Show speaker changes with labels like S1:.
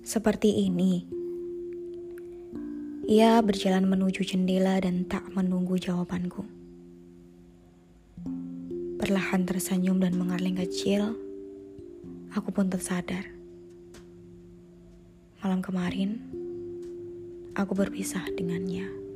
S1: Seperti ini. Ia berjalan menuju jendela dan tak menunggu jawabanku. Perlahan tersenyum dan mengerling kecil, aku pun tersadar. Malam kemarin, aku berpisah dengannya.